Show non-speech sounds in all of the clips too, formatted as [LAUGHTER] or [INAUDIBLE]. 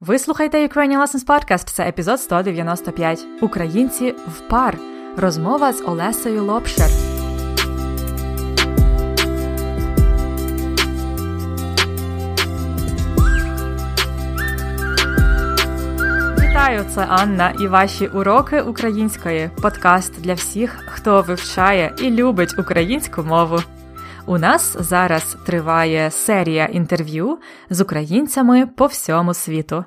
Ви слухаєте Ukrainian Lessons Podcast, Це епізод 195. Українці в пар. Розмова з Олесею Лопшер. Вітаю, це Анна і ваші уроки української. Подкаст для всіх, хто вивчає і любить українську мову. У нас зараз триває серія інтерв'ю з українцями по всьому світу.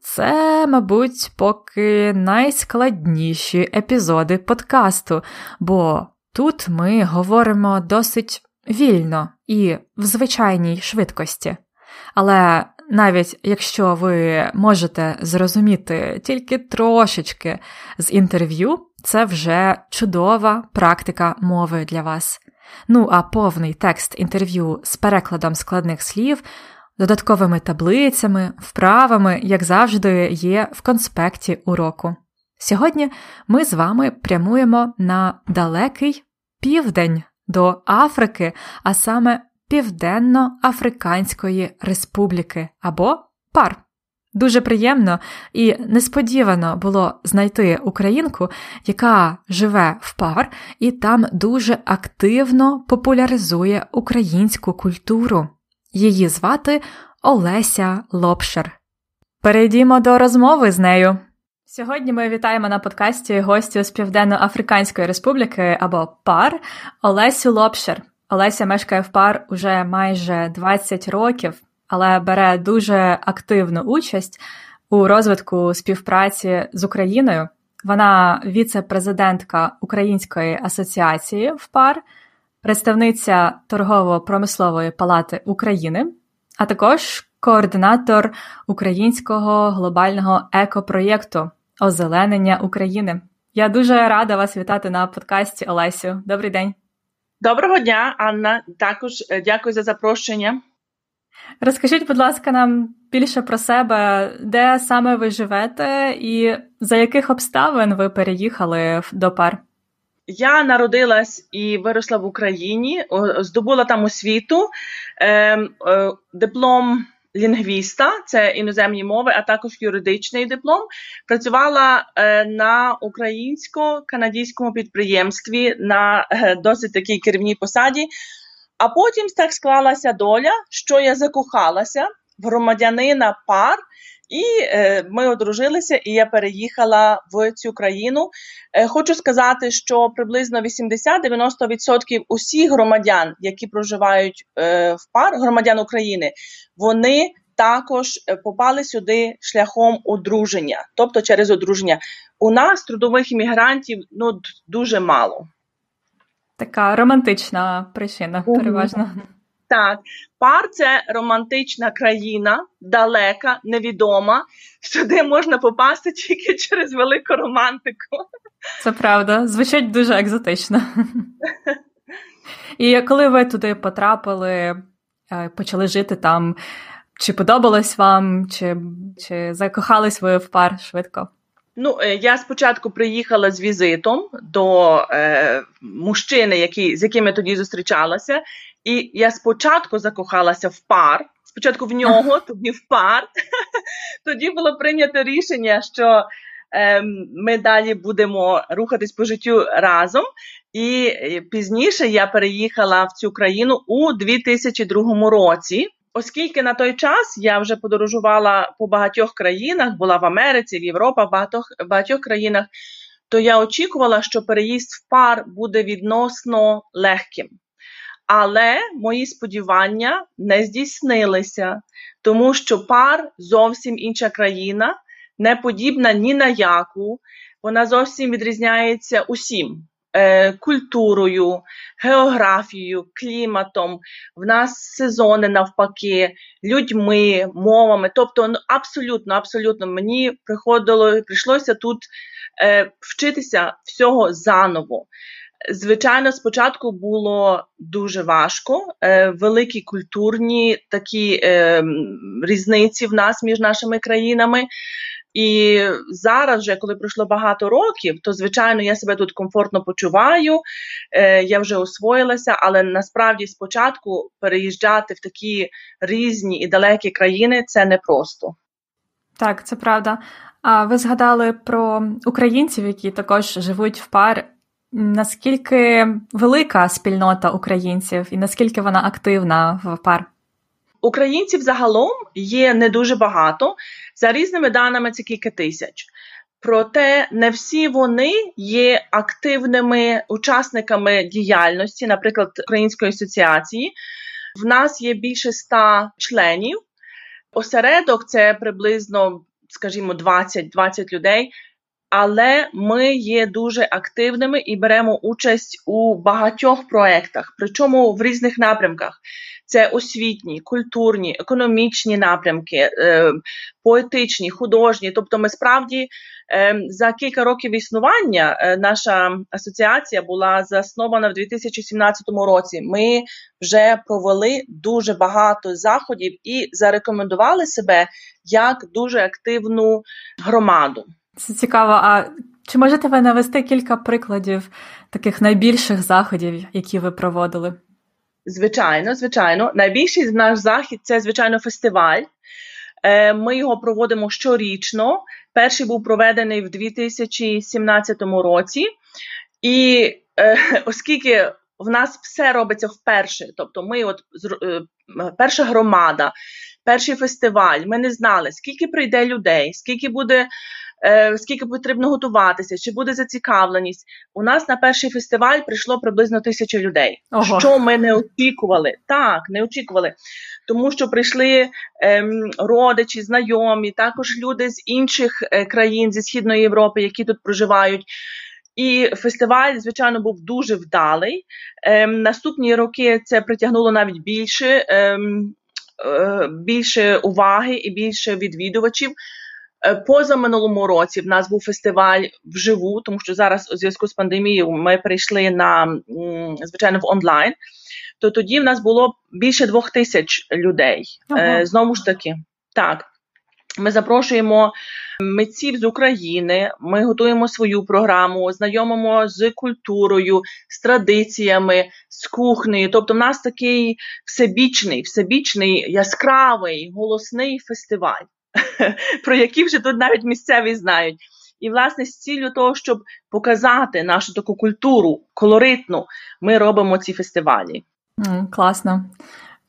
Це, мабуть, поки найскладніші епізоди подкасту, бо тут ми говоримо досить вільно і в звичайній швидкості. Але навіть якщо ви можете зрозуміти тільки трошечки з інтерв'ю, це вже чудова практика мови для вас. Ну а повний текст інтерв'ю з перекладом складних слів, додатковими таблицями, вправами, як завжди, є в конспекті уроку. Сьогодні ми з вами прямуємо на далекий південь до Африки, а саме Південно-Африканської Республіки або ПАР. Дуже приємно і несподівано було знайти українку, яка живе в пар і там дуже активно популяризує українську культуру. Її звати Олеся Лопшер. Перейдімо до розмови з нею. Сьогодні ми вітаємо на подкасті гостю з Південно-Африканської Республіки або ПАР Олесю Лопшер. Олеся мешкає в пар уже майже 20 років але бере дуже активну участь у розвитку співпраці з Україною. Вона віце-президентка Української асоціації в ПАР, представниця торгово-промислової палати України, а також координатор українського глобального екопроєкту Озеленення України. Я дуже рада вас вітати на подкасті Олесю. Добрий день. Доброго дня, Анна. Також е, дякую за запрошення. Розкажіть, будь ласка, нам більше про себе, де саме ви живете, і за яких обставин ви переїхали до пар? Я народилась і виросла в Україні, здобула там освіту, ем, е, диплом лінгвіста, це іноземні мови, а також юридичний диплом. Працювала е, на українсько-канадському підприємстві на е, досить такій керівній посаді. А потім так склалася доля, що я закохалася в громадянина пар, і е, ми одружилися, і я переїхала в цю країну. Е, хочу сказати, що приблизно 80-90% усіх громадян, які проживають е, в пар, громадян України, вони також е, попали сюди шляхом одруження, тобто через одруження. У нас трудових іммігрантів ну дуже мало. Така романтична причина, переважно. Так, пар це романтична країна, далека, невідома, сюди можна попасти тільки через велику романтику. Це правда, звучить дуже екзотично. І коли ви туди потрапили, е, почали жити там, чи подобалось вам, чи, чи закохались ви в пар швидко? Ну, е, я спочатку приїхала з візитом до е, мужчини, який, з яким я тоді зустрічалася, і я спочатку закохалася в пар. Спочатку в нього, тоді в пар. [LAUGHS] Тоді було прийнято рішення, що е, ми далі будемо рухатись по життю разом. І е, пізніше я переїхала в цю країну у 2002 році. Оскільки на той час я вже подорожувала по багатьох країнах, була в Америці, в Європі, в багатьох, багатьох країнах, то я очікувала, що переїзд в пар буде відносно легким. Але мої сподівання не здійснилися, тому що пар зовсім інша країна, не подібна ні на яку, вона зовсім відрізняється усім. Е, культурою, географією, кліматом, в нас сезони навпаки, людьми, мовами. Тобто, ну, абсолютно, абсолютно мені приходило прийшлося тут е, вчитися всього заново. Звичайно, спочатку було дуже важко, е, великі культурні такі різниці в нас між нашими країнами. І зараз, вже коли пройшло багато років, то звичайно я себе тут комфортно почуваю, е, я вже освоїлася, але насправді спочатку переїжджати в такі різні і далекі країни це непросто. Так, це правда. А ви згадали про українців, які також живуть в пар. Наскільки велика спільнота українців і наскільки вона активна в пар? Українців загалом є не дуже багато. За різними даними, це кілька тисяч. Проте не всі вони є активними учасниками діяльності, наприклад, Української асоціації. В нас є більше ста членів. Осередок це приблизно, скажімо, 20-20 людей. Але ми є дуже активними і беремо участь у багатьох проєктах, причому в різних напрямках. Це освітні, культурні, економічні напрямки, е, поетичні, художні. Тобто, ми справді е, за кілька років існування е, наша асоціація була заснована в 2017 році. Ми вже провели дуже багато заходів і зарекомендували себе як дуже активну громаду. Це цікаво. А чи можете ви навести кілька прикладів таких найбільших заходів, які ви проводили? Звичайно, звичайно. Найбільший наш захід це, звичайно, фестиваль. Е, ми його проводимо щорічно. Перший був проведений в 2017 році, і е, [LAUGHS] оскільки в нас все робиться вперше, тобто ми, от е, перша громада, перший фестиваль, ми не знали, скільки прийде людей, скільки буде скільки потрібно готуватися, чи буде зацікавленість. У нас на перший фестиваль прийшло приблизно тисяча людей, Ого. що ми не очікували. Так, не очікували. Тому що прийшли ем, родичі, знайомі, також люди з інших е, країн зі Східної Європи, які тут проживають. І фестиваль, звичайно, був дуже вдалий. Ем, Наступні роки це притягнуло навіть більше, ем, е, більше уваги і більше відвідувачів. Е, поза минулому році в нас був фестиваль вживу, тому що зараз у зв'язку з пандемією ми прийшли на звичайно в онлайн. То тоді в нас було більше двох тисяч людей. Ага. Е, знову ж таки, так. Ми запрошуємо митців з України. Ми готуємо свою програму, знайомимо з культурою, з традиціями, з кухнею. Тобто, в нас такий всебічний, всебічний, яскравий, голосний фестиваль. [LAUGHS] про які вже тут навіть місцеві знають. І, власне, з ціллю того, щоб показати нашу таку культуру колоритну, ми робимо ці фестивалі. Mm, класно.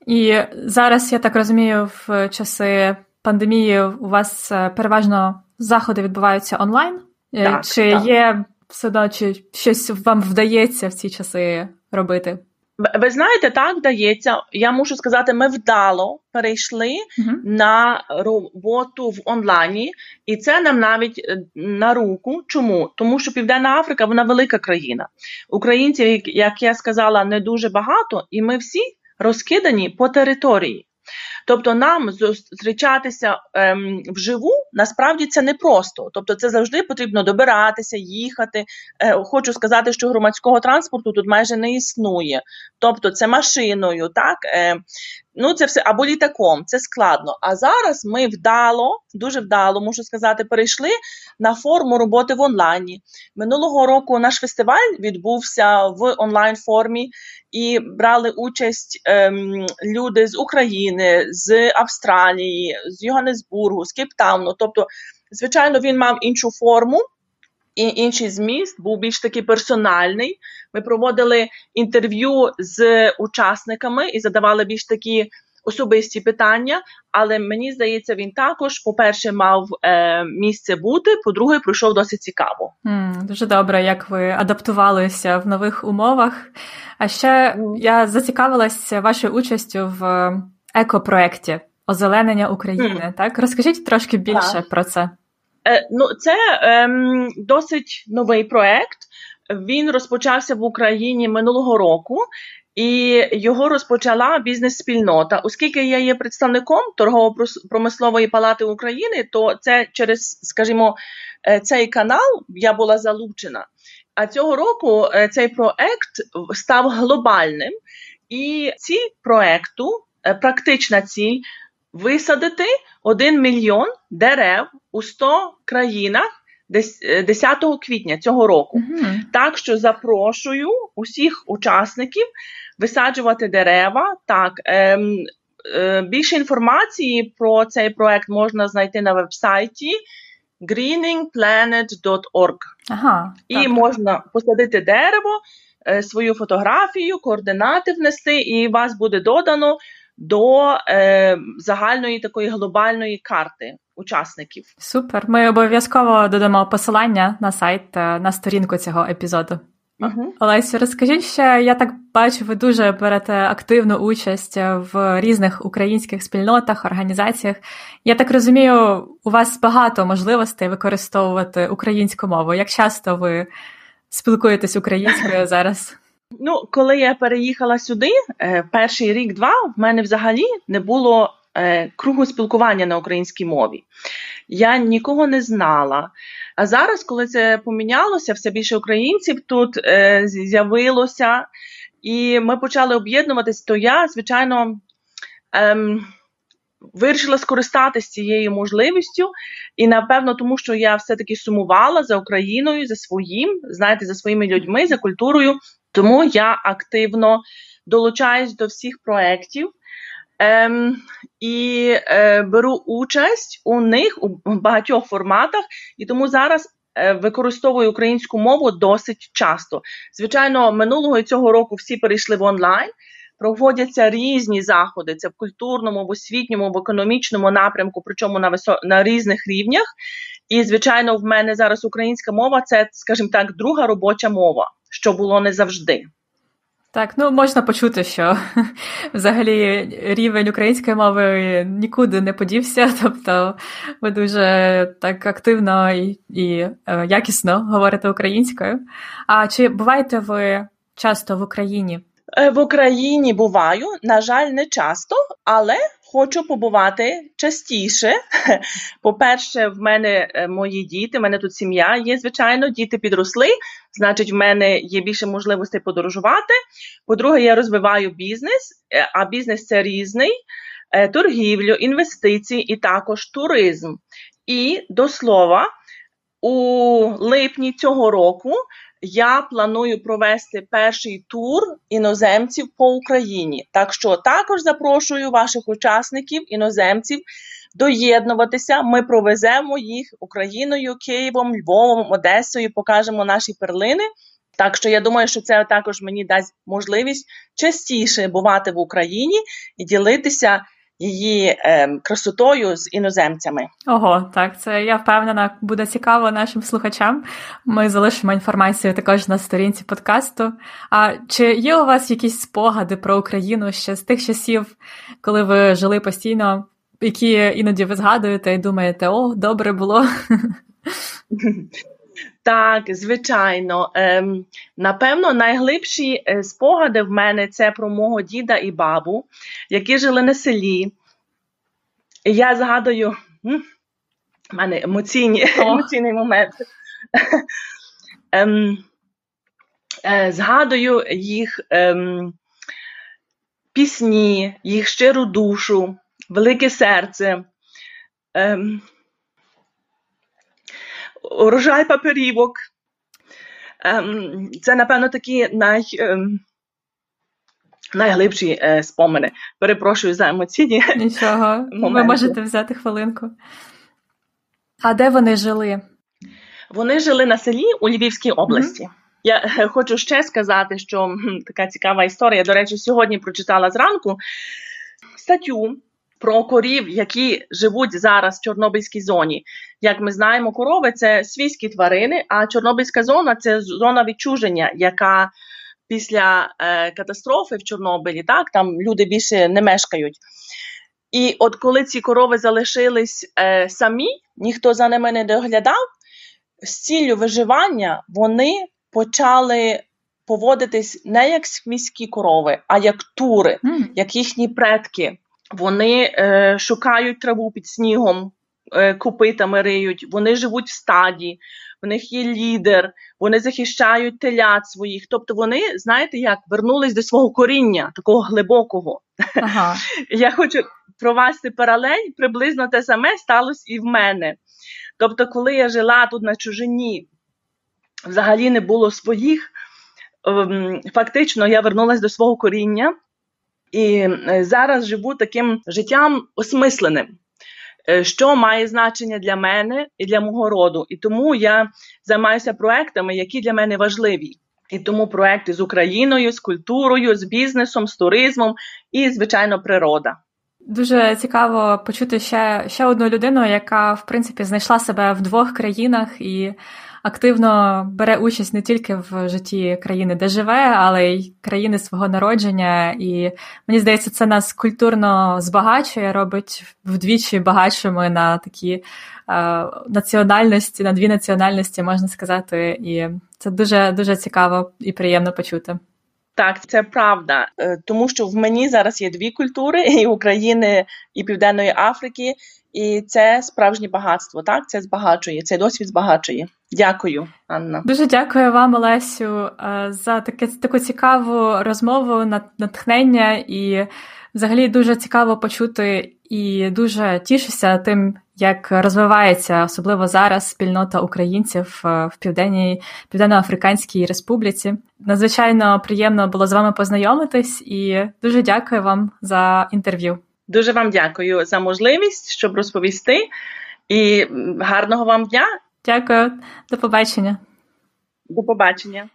І зараз, я так розумію, в часи пандемії у вас е, переважно заходи відбуваються онлайн. Е, так, чи так. є все одно, чи щось вам вдається в ці часи робити? Ви знаєте, так вдається. Я мушу сказати, ми вдало перейшли uh-huh. на роботу в онлайні, і це нам навіть е, на руку. Чому? Тому що Південна Африка вона велика країна. Українців, як я сказала, не дуже багато, і ми всі розкидані по території. Тобто нам зустрічатися ем, вживу насправді це непросто. Тобто, це завжди потрібно добиратися, їхати. Е, хочу сказати, що громадського транспорту тут майже не існує. Тобто, це машиною, так е, Ну, це все або літаком, це складно. А зараз ми вдало, дуже вдало, можу сказати, перейшли на форму роботи в онлайні. Минулого року наш фестиваль відбувся в онлайн формі і брали участь ем, люди з України, з Австралії, з Йоганнесбургу, з Кейптауну. Тобто, звичайно, він мав іншу форму інший зміст, був більш такий персональний. Ми проводили інтерв'ю з учасниками і задавали більш такі особисті питання. Але мені здається, він також, по-перше, мав е, місце бути, по-друге, пройшов досить цікаво. Mm, дуже добре, як ви адаптувалися в нових умовах. А ще я зацікавилася вашою участю в екопроекті озеленення України. Mm. Так, розкажіть трошки більше так. про це. Е, ну, це ем, досить новий проект. Він розпочався в Україні минулого року, і його розпочала бізнес-спільнота. Оскільки я є представником торгово-промислової палати України, то це через, скажімо, е, цей канал я була залучена. А цього року е, цей проект став глобальним, і ціль проекту, практична ціль висадити 1 мільйон дерев у 100 країнах 10 е, квітня цього року. Угу. Так що запрошую усіх учасників висаджувати дерева. Так, ем, е, більше інформації про цей проект можна знайти на вебсайті greeningplanet.org. Ага, І так. можна посадити дерево, е, свою фотографію, координати внести, і вас буде додано до е, загальної такої глобальної карти учасників. Супер. Ми обов'язково додамо посилання на сайт е, на сторінку цього епізоду. Угу. Олесю, розкажіть ще, я так бачу, ви дуже берете активну участь в різних українських спільнотах, організаціях. Я так розумію, у вас багато можливостей використовувати українську мову. Як часто ви спілкуєтесь українською [LAUGHS] зараз? Ну, коли я переїхала сюди, е, перший рік-два в мене взагалі не було е, кругу спілкування на українській мові. Я нікого не знала. А зараз, коли це помінялося, все більше українців тут е, з'явилося, і ми почали об'єднуватись, то я, звичайно, ем, вирішила скористатися цією можливістю, і напевно, тому що я все-таки сумувала за Україною, за своїм, знаєте, за своїми людьми, за культурою. Тому я активно долучаюсь до всіх проєктів ем, і е, беру участь у них у багатьох форматах, і тому зараз е, використовую українську мову досить часто. Звичайно, минулого і цього року всі перейшли в онлайн. Проводяться різні заходи, це в культурному, в освітньому, в економічному напрямку, причому на висо... на різних рівнях. І, звичайно, в мене зараз українська мова це, скажімо так, друга робоча мова, що було не завжди. Так, ну можна почути, що [LAUGHS] взагалі рівень української мови нікуди не подівся, [LAUGHS] тобто ви дуже так активно і, і е, якісно говорите українською. А чи буваєте ви часто в Україні? Е, В Україні буваю, на жаль, не часто, але хочу побувати частіше. [LAUGHS] По-перше, в мене е, мої діти, в мене тут сім'я є, звичайно, діти підросли, значить, в мене є більше можливостей подорожувати. По-друге, я розвиваю бізнес, е, а бізнес це різний: е, торгівлю, інвестиції і також туризм. І до слова, у липні цього року я планую провести перший тур іноземців по Україні. Так що також запрошую ваших учасників, іноземців, доєднуватися. Ми провеземо їх Україною, Києвом, Львовом, Одесою, покажемо наші перлини. Так що я думаю, що це також мені дасть можливість частіше бувати в Україні і ділитися її е, красотою з іноземцями. Ого, так це я впевнена, буде цікаво нашим слухачам. Ми залишимо інформацію також на сторінці подкасту. А чи є у вас якісь спогади про Україну ще з тих часів, коли ви жили постійно, які іноді ви згадуєте і думаєте, о, добре було? [LAUGHS] Так, звичайно. Ем, напевно, найглибші е, спогади в мене це про мого діда і бабу, які жили на селі. І я згадую, в мене емоційні, емоційний момент. ем, е, згадую їх ем, пісні, їх щиру душу, велике серце. Ем, урожай паперівок. Ем, це, напевно, такі най, ем, найглибші е, спомини. Перепрошую за емоційні. [LAUGHS] Нічого, ви можете взяти хвилинку. А де вони жили? Вони жили на селі у Львівській області. Я е, хочу ще сказати, що така цікава історія. До речі, сьогодні прочитала зранку статтю про корів, які живуть зараз в Чорнобильській зоні. Як ми знаємо, корови це свійські тварини, а Чорнобильська зона це зона відчуження, яка після е, катастрофи в Чорнобилі, так там люди більше не мешкають. І от коли ці корови залишились е, самі, ніхто за ними не доглядав, з ціллю виживання вони почали поводитись не як міські корови, а як тури, М, як їхні предки. Вони е, шукають траву під снігом, е, копитами риють, вони живуть в стаді, в них є лідер, вони захищають телят своїх. Тобто вони, знаєте, як вернулись до свого коріння, такого глибокого. Ага. [LAUGHS] Я хочу провести паралель, приблизно те саме сталося і в мене. Тобто, коли я жила тут на чужині, взагалі не було своїх, ем, фактично я вернулася до свого коріння. І зараз живу таким життям осмисленим. Що має значення для мене і для мого роду, і тому я займаюся проектами, які для мене важливі. І тому проекти з Україною, з культурою, з бізнесом, з туризмом і, звичайно, природа. Дуже цікаво почути ще ще одну людину, яка в принципі знайшла себе в двох країнах і активно бере участь не тільки в житті країни, де живе, але й країни свого народження. І мені здається, це нас культурно збагачує, робить вдвічі багатшими на такі е, національності, на дві національності, можна сказати. І це дуже дуже цікаво і приємно почути. Так, це правда, е, тому що в мені зараз є дві культури і України і Південної Африки, і це справжнє багатство. Так, це збагачує, цей досвід збагачує. Дякую, Анна. Дуже дякую вам, Олесю, е, за таке таку цікаву розмову, натхнення і. Взагалі дуже цікаво почути і дуже тішуся тим, як розвивається особливо зараз спільнота українців е, в південній південно-африканській республіці. Надзвичайно приємно було з вами познайомитись, і дуже дякую вам за інтерв'ю. Дуже вам дякую за можливість, щоб розповісти, і гарного вам дня. Дякую, до побачення. До побачення.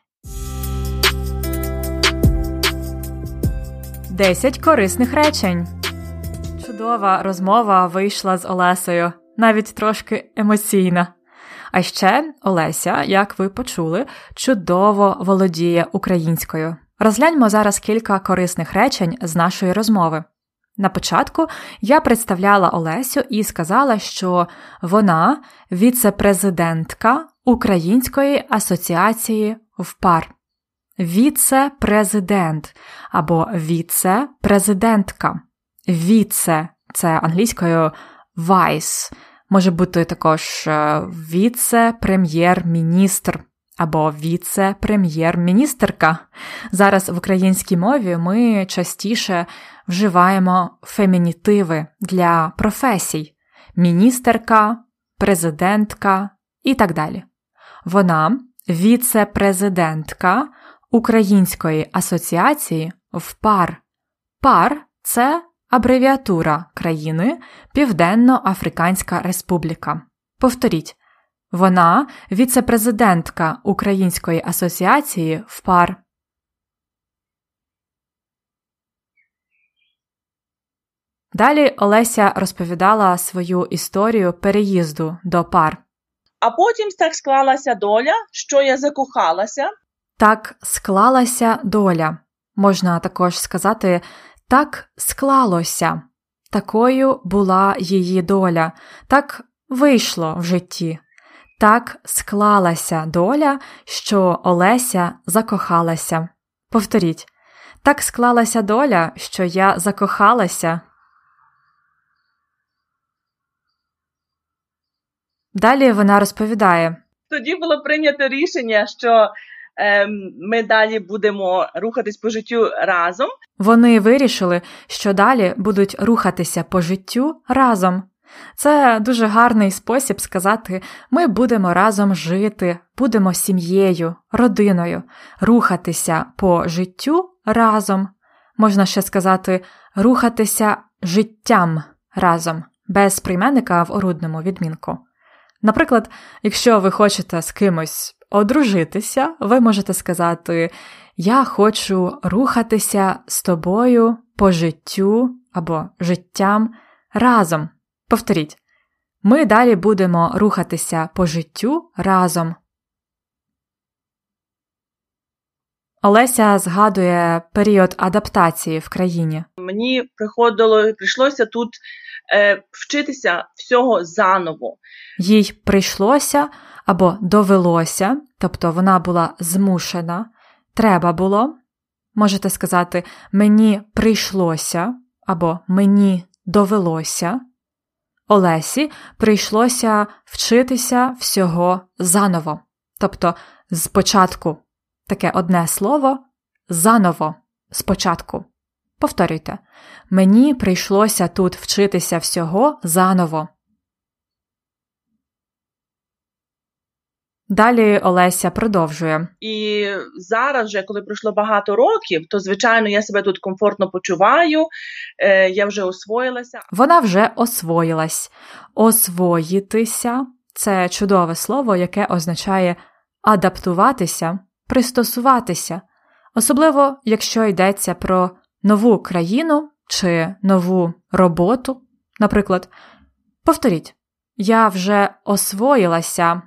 10 корисних речень. Чудова розмова вийшла з Олесею, навіть трошки емоційна. А ще Олеся, як ви почули, чудово володіє українською. Розгляньмо зараз кілька корисних речень з нашої розмови. На початку я представляла Олесю і сказала, що вона віце-президентка Української асоціації ВПАР віце-президент або віце-президентка. Віце це англійською vice, може бути також е, віце-прем'єр-міністр або віце-прем'єр-міністерка. Зараз в українській мові ми частіше вживаємо фемінітиви для професій: міністерка, президентка і так далі. Вона віце-президентка Української асоціації в ПАР. ПАР це абревіатура країни Південно-Африканська Республіка. Повторіть, вона віце-президентка Української асоціації в ПАР. Далі Олеся розповідала свою історію переїзду до пар. А потім так склалася доля, що я закохалася так склалася доля. Можна також сказати, так склалося. Такою була її доля, так вийшло в житті. Так склалася доля, що Олеся закохалася. Повторіть, так склалася доля, що я закохалася. Далі вона розповідає. Тоді було прийнято рішення, що Ем, ми далі будемо рухатись по життю разом. Вони вирішили, що далі будуть рухатися по життю разом. Це дуже гарний спосіб сказати: ми будемо разом жити, будемо сім'єю, родиною, рухатися по життю разом. Можна ще сказати, рухатися життям разом, без прийменника в орудному відмінку. Наприклад, якщо ви хочете з кимось одружитися, ви можете сказати: Я хочу рухатися з тобою по життю або життям разом. Повторіть, ми далі будемо рухатися по життю разом. Олеся згадує період адаптації в країні. Мені приходило прийшлося тут е, вчитися всього заново. Їй прийшлося або довелося, тобто вона була змушена, треба було. Можете сказати, мені прийшлося або мені довелося. Олесі прийшлося вчитися всього заново, тобто спочатку таке одне слово заново спочатку. Повторюйте, мені прийшлося тут вчитися всього заново. Далі Олеся продовжує. І зараз, вже коли пройшло багато років, то звичайно я себе тут комфортно почуваю, е, я вже освоїлася. Вона вже освоїлась. Освоїтися це чудове слово, яке означає адаптуватися, пристосуватися, особливо якщо йдеться про нову країну чи нову роботу. Наприклад, повторіть, я вже освоїлася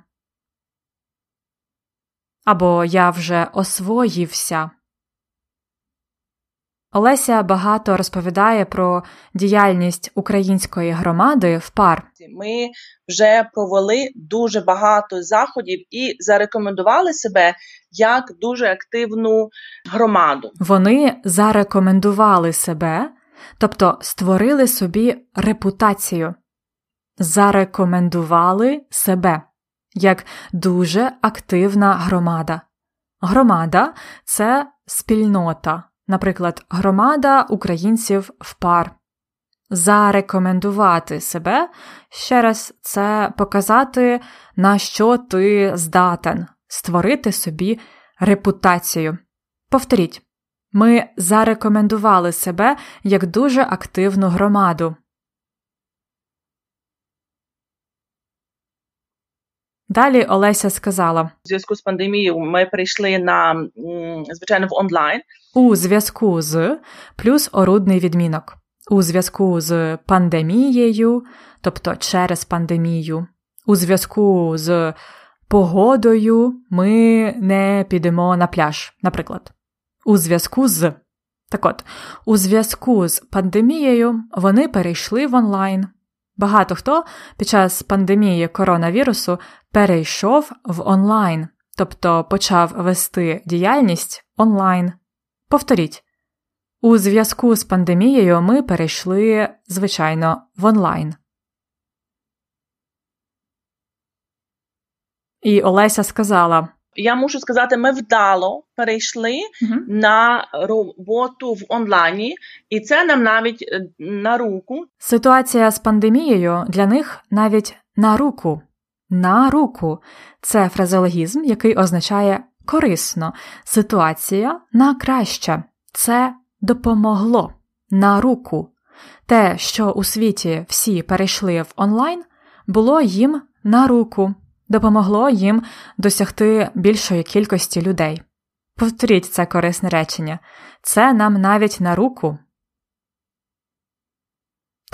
або я вже освоївся. Олеся багато розповідає про діяльність української громади в пар. Ми вже провели дуже багато заходів і зарекомендували себе як дуже активну громаду. Вони зарекомендували себе, тобто створили собі репутацію, зарекомендували себе як дуже активна громада. Громада це спільнота, наприклад, громада українців в пар. Зарекомендувати себе ще раз це показати, на що ти здатен, створити собі репутацію. Повторіть, ми зарекомендували себе як дуже активну громаду. Далі Олеся сказала: У зв'язку з пандемією ми перейшли на звичайно в онлайн. У зв'язку з плюс орудний відмінок. У зв'язку з пандемією, тобто через пандемію, у зв'язку з погодою ми не підемо на пляж, наприклад. У зв'язку з. Так от, у зв'язку з пандемією вони перейшли в онлайн. Багато хто під час пандемії коронавірусу перейшов в онлайн, тобто почав вести діяльність онлайн. Повторіть, у зв'язку з пандемією ми перейшли, звичайно, в онлайн. І Олеся сказала я мушу сказати, ми вдало перейшли uh на роботу в онлайні, і це нам навіть е, на руку. Ситуація з пандемією для них навіть на руку. На руку це фразеологізм, який означає корисно. Ситуація на краще. Це допомогло на руку. Те, що у світі всі перейшли в онлайн, було їм на руку допомогло їм досягти більшої кількості людей. Повторіть це корисне речення, це нам навіть на руку.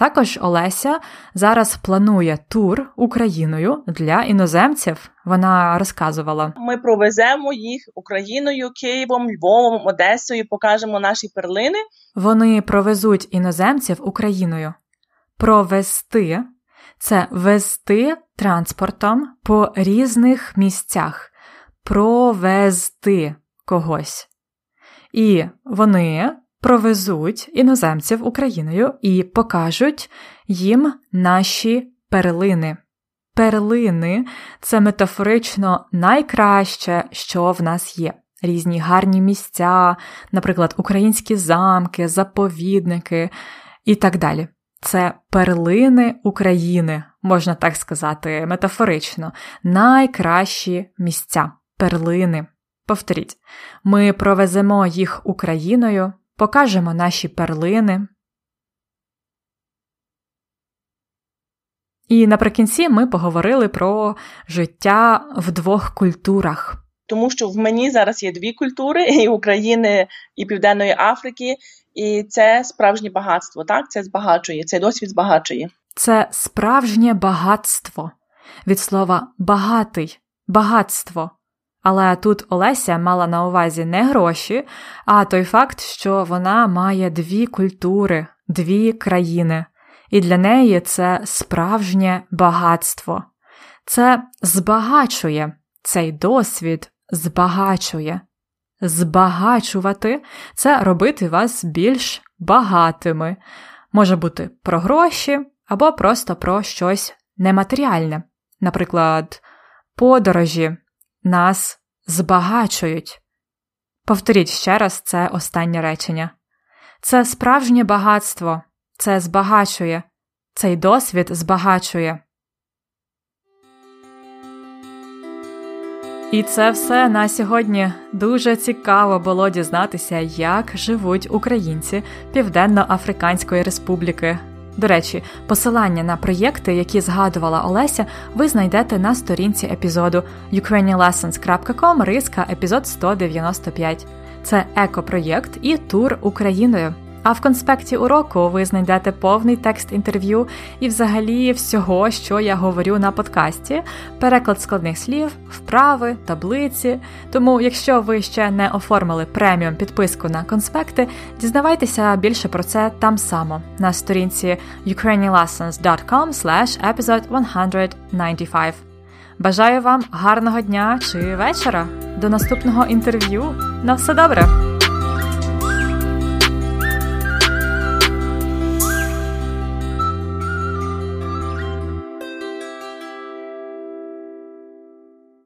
Також Олеся зараз планує тур Україною для іноземців. Вона розказувала: ми провеземо їх Україною, Києвом, Львовом, Одесою, покажемо наші перлини. Вони провезуть іноземців Україною. Провести це вести транспортом по різних місцях, провезти когось. І вони провезуть іноземців Україною і покажуть їм наші перлини. Перлини це метафорично найкраще, що в нас є. Різні гарні місця, наприклад, українські замки, заповідники і так далі. Це перлини України, можна так сказати, метафорично, найкращі місця, перлини. Повторіть, ми провеземо їх Україною, покажемо наші перлини. І наприкінці ми поговорили про життя в двох культурах. Тому що в мені зараз є дві культури і України, і Південної Африки, і це справжнє багатство. Так, це збагачує, цей досвід збагачує. Це справжнє багатство від слова багатий, багатство. Але тут Олеся мала на увазі не гроші, а той факт, що вона має дві культури, дві країни, і для неї це справжнє багатство. Це збагачує цей досвід збагачує. Збагачувати це робити вас більш багатими. Може бути про гроші або просто про щось нематеріальне. Наприклад, подорожі нас збагачують. Повторіть ще раз це останнє речення. Це справжнє багатство, це збагачує, цей досвід збагачує. І це все на сьогодні. Дуже цікаво було дізнатися, як живуть українці Південно-Африканської Республіки. До речі, посилання на проєкти, які згадувала Олеся, ви знайдете на сторінці епізоду ukrainianlessons.com риска епізод 195. Це екопроєкт і тур Україною. А в конспекті уроку ви знайдете повний текст інтерв'ю і, взагалі, всього, що я говорю на подкасті, переклад складних слів, вправи, таблиці. Тому, якщо ви ще не оформили преміум підписку на конспекти, дізнавайтеся більше про це там само на сторінці ukrainianlessons.com episode 195. Бажаю вам гарного дня чи вечора. До наступного інтерв'ю. На все добре!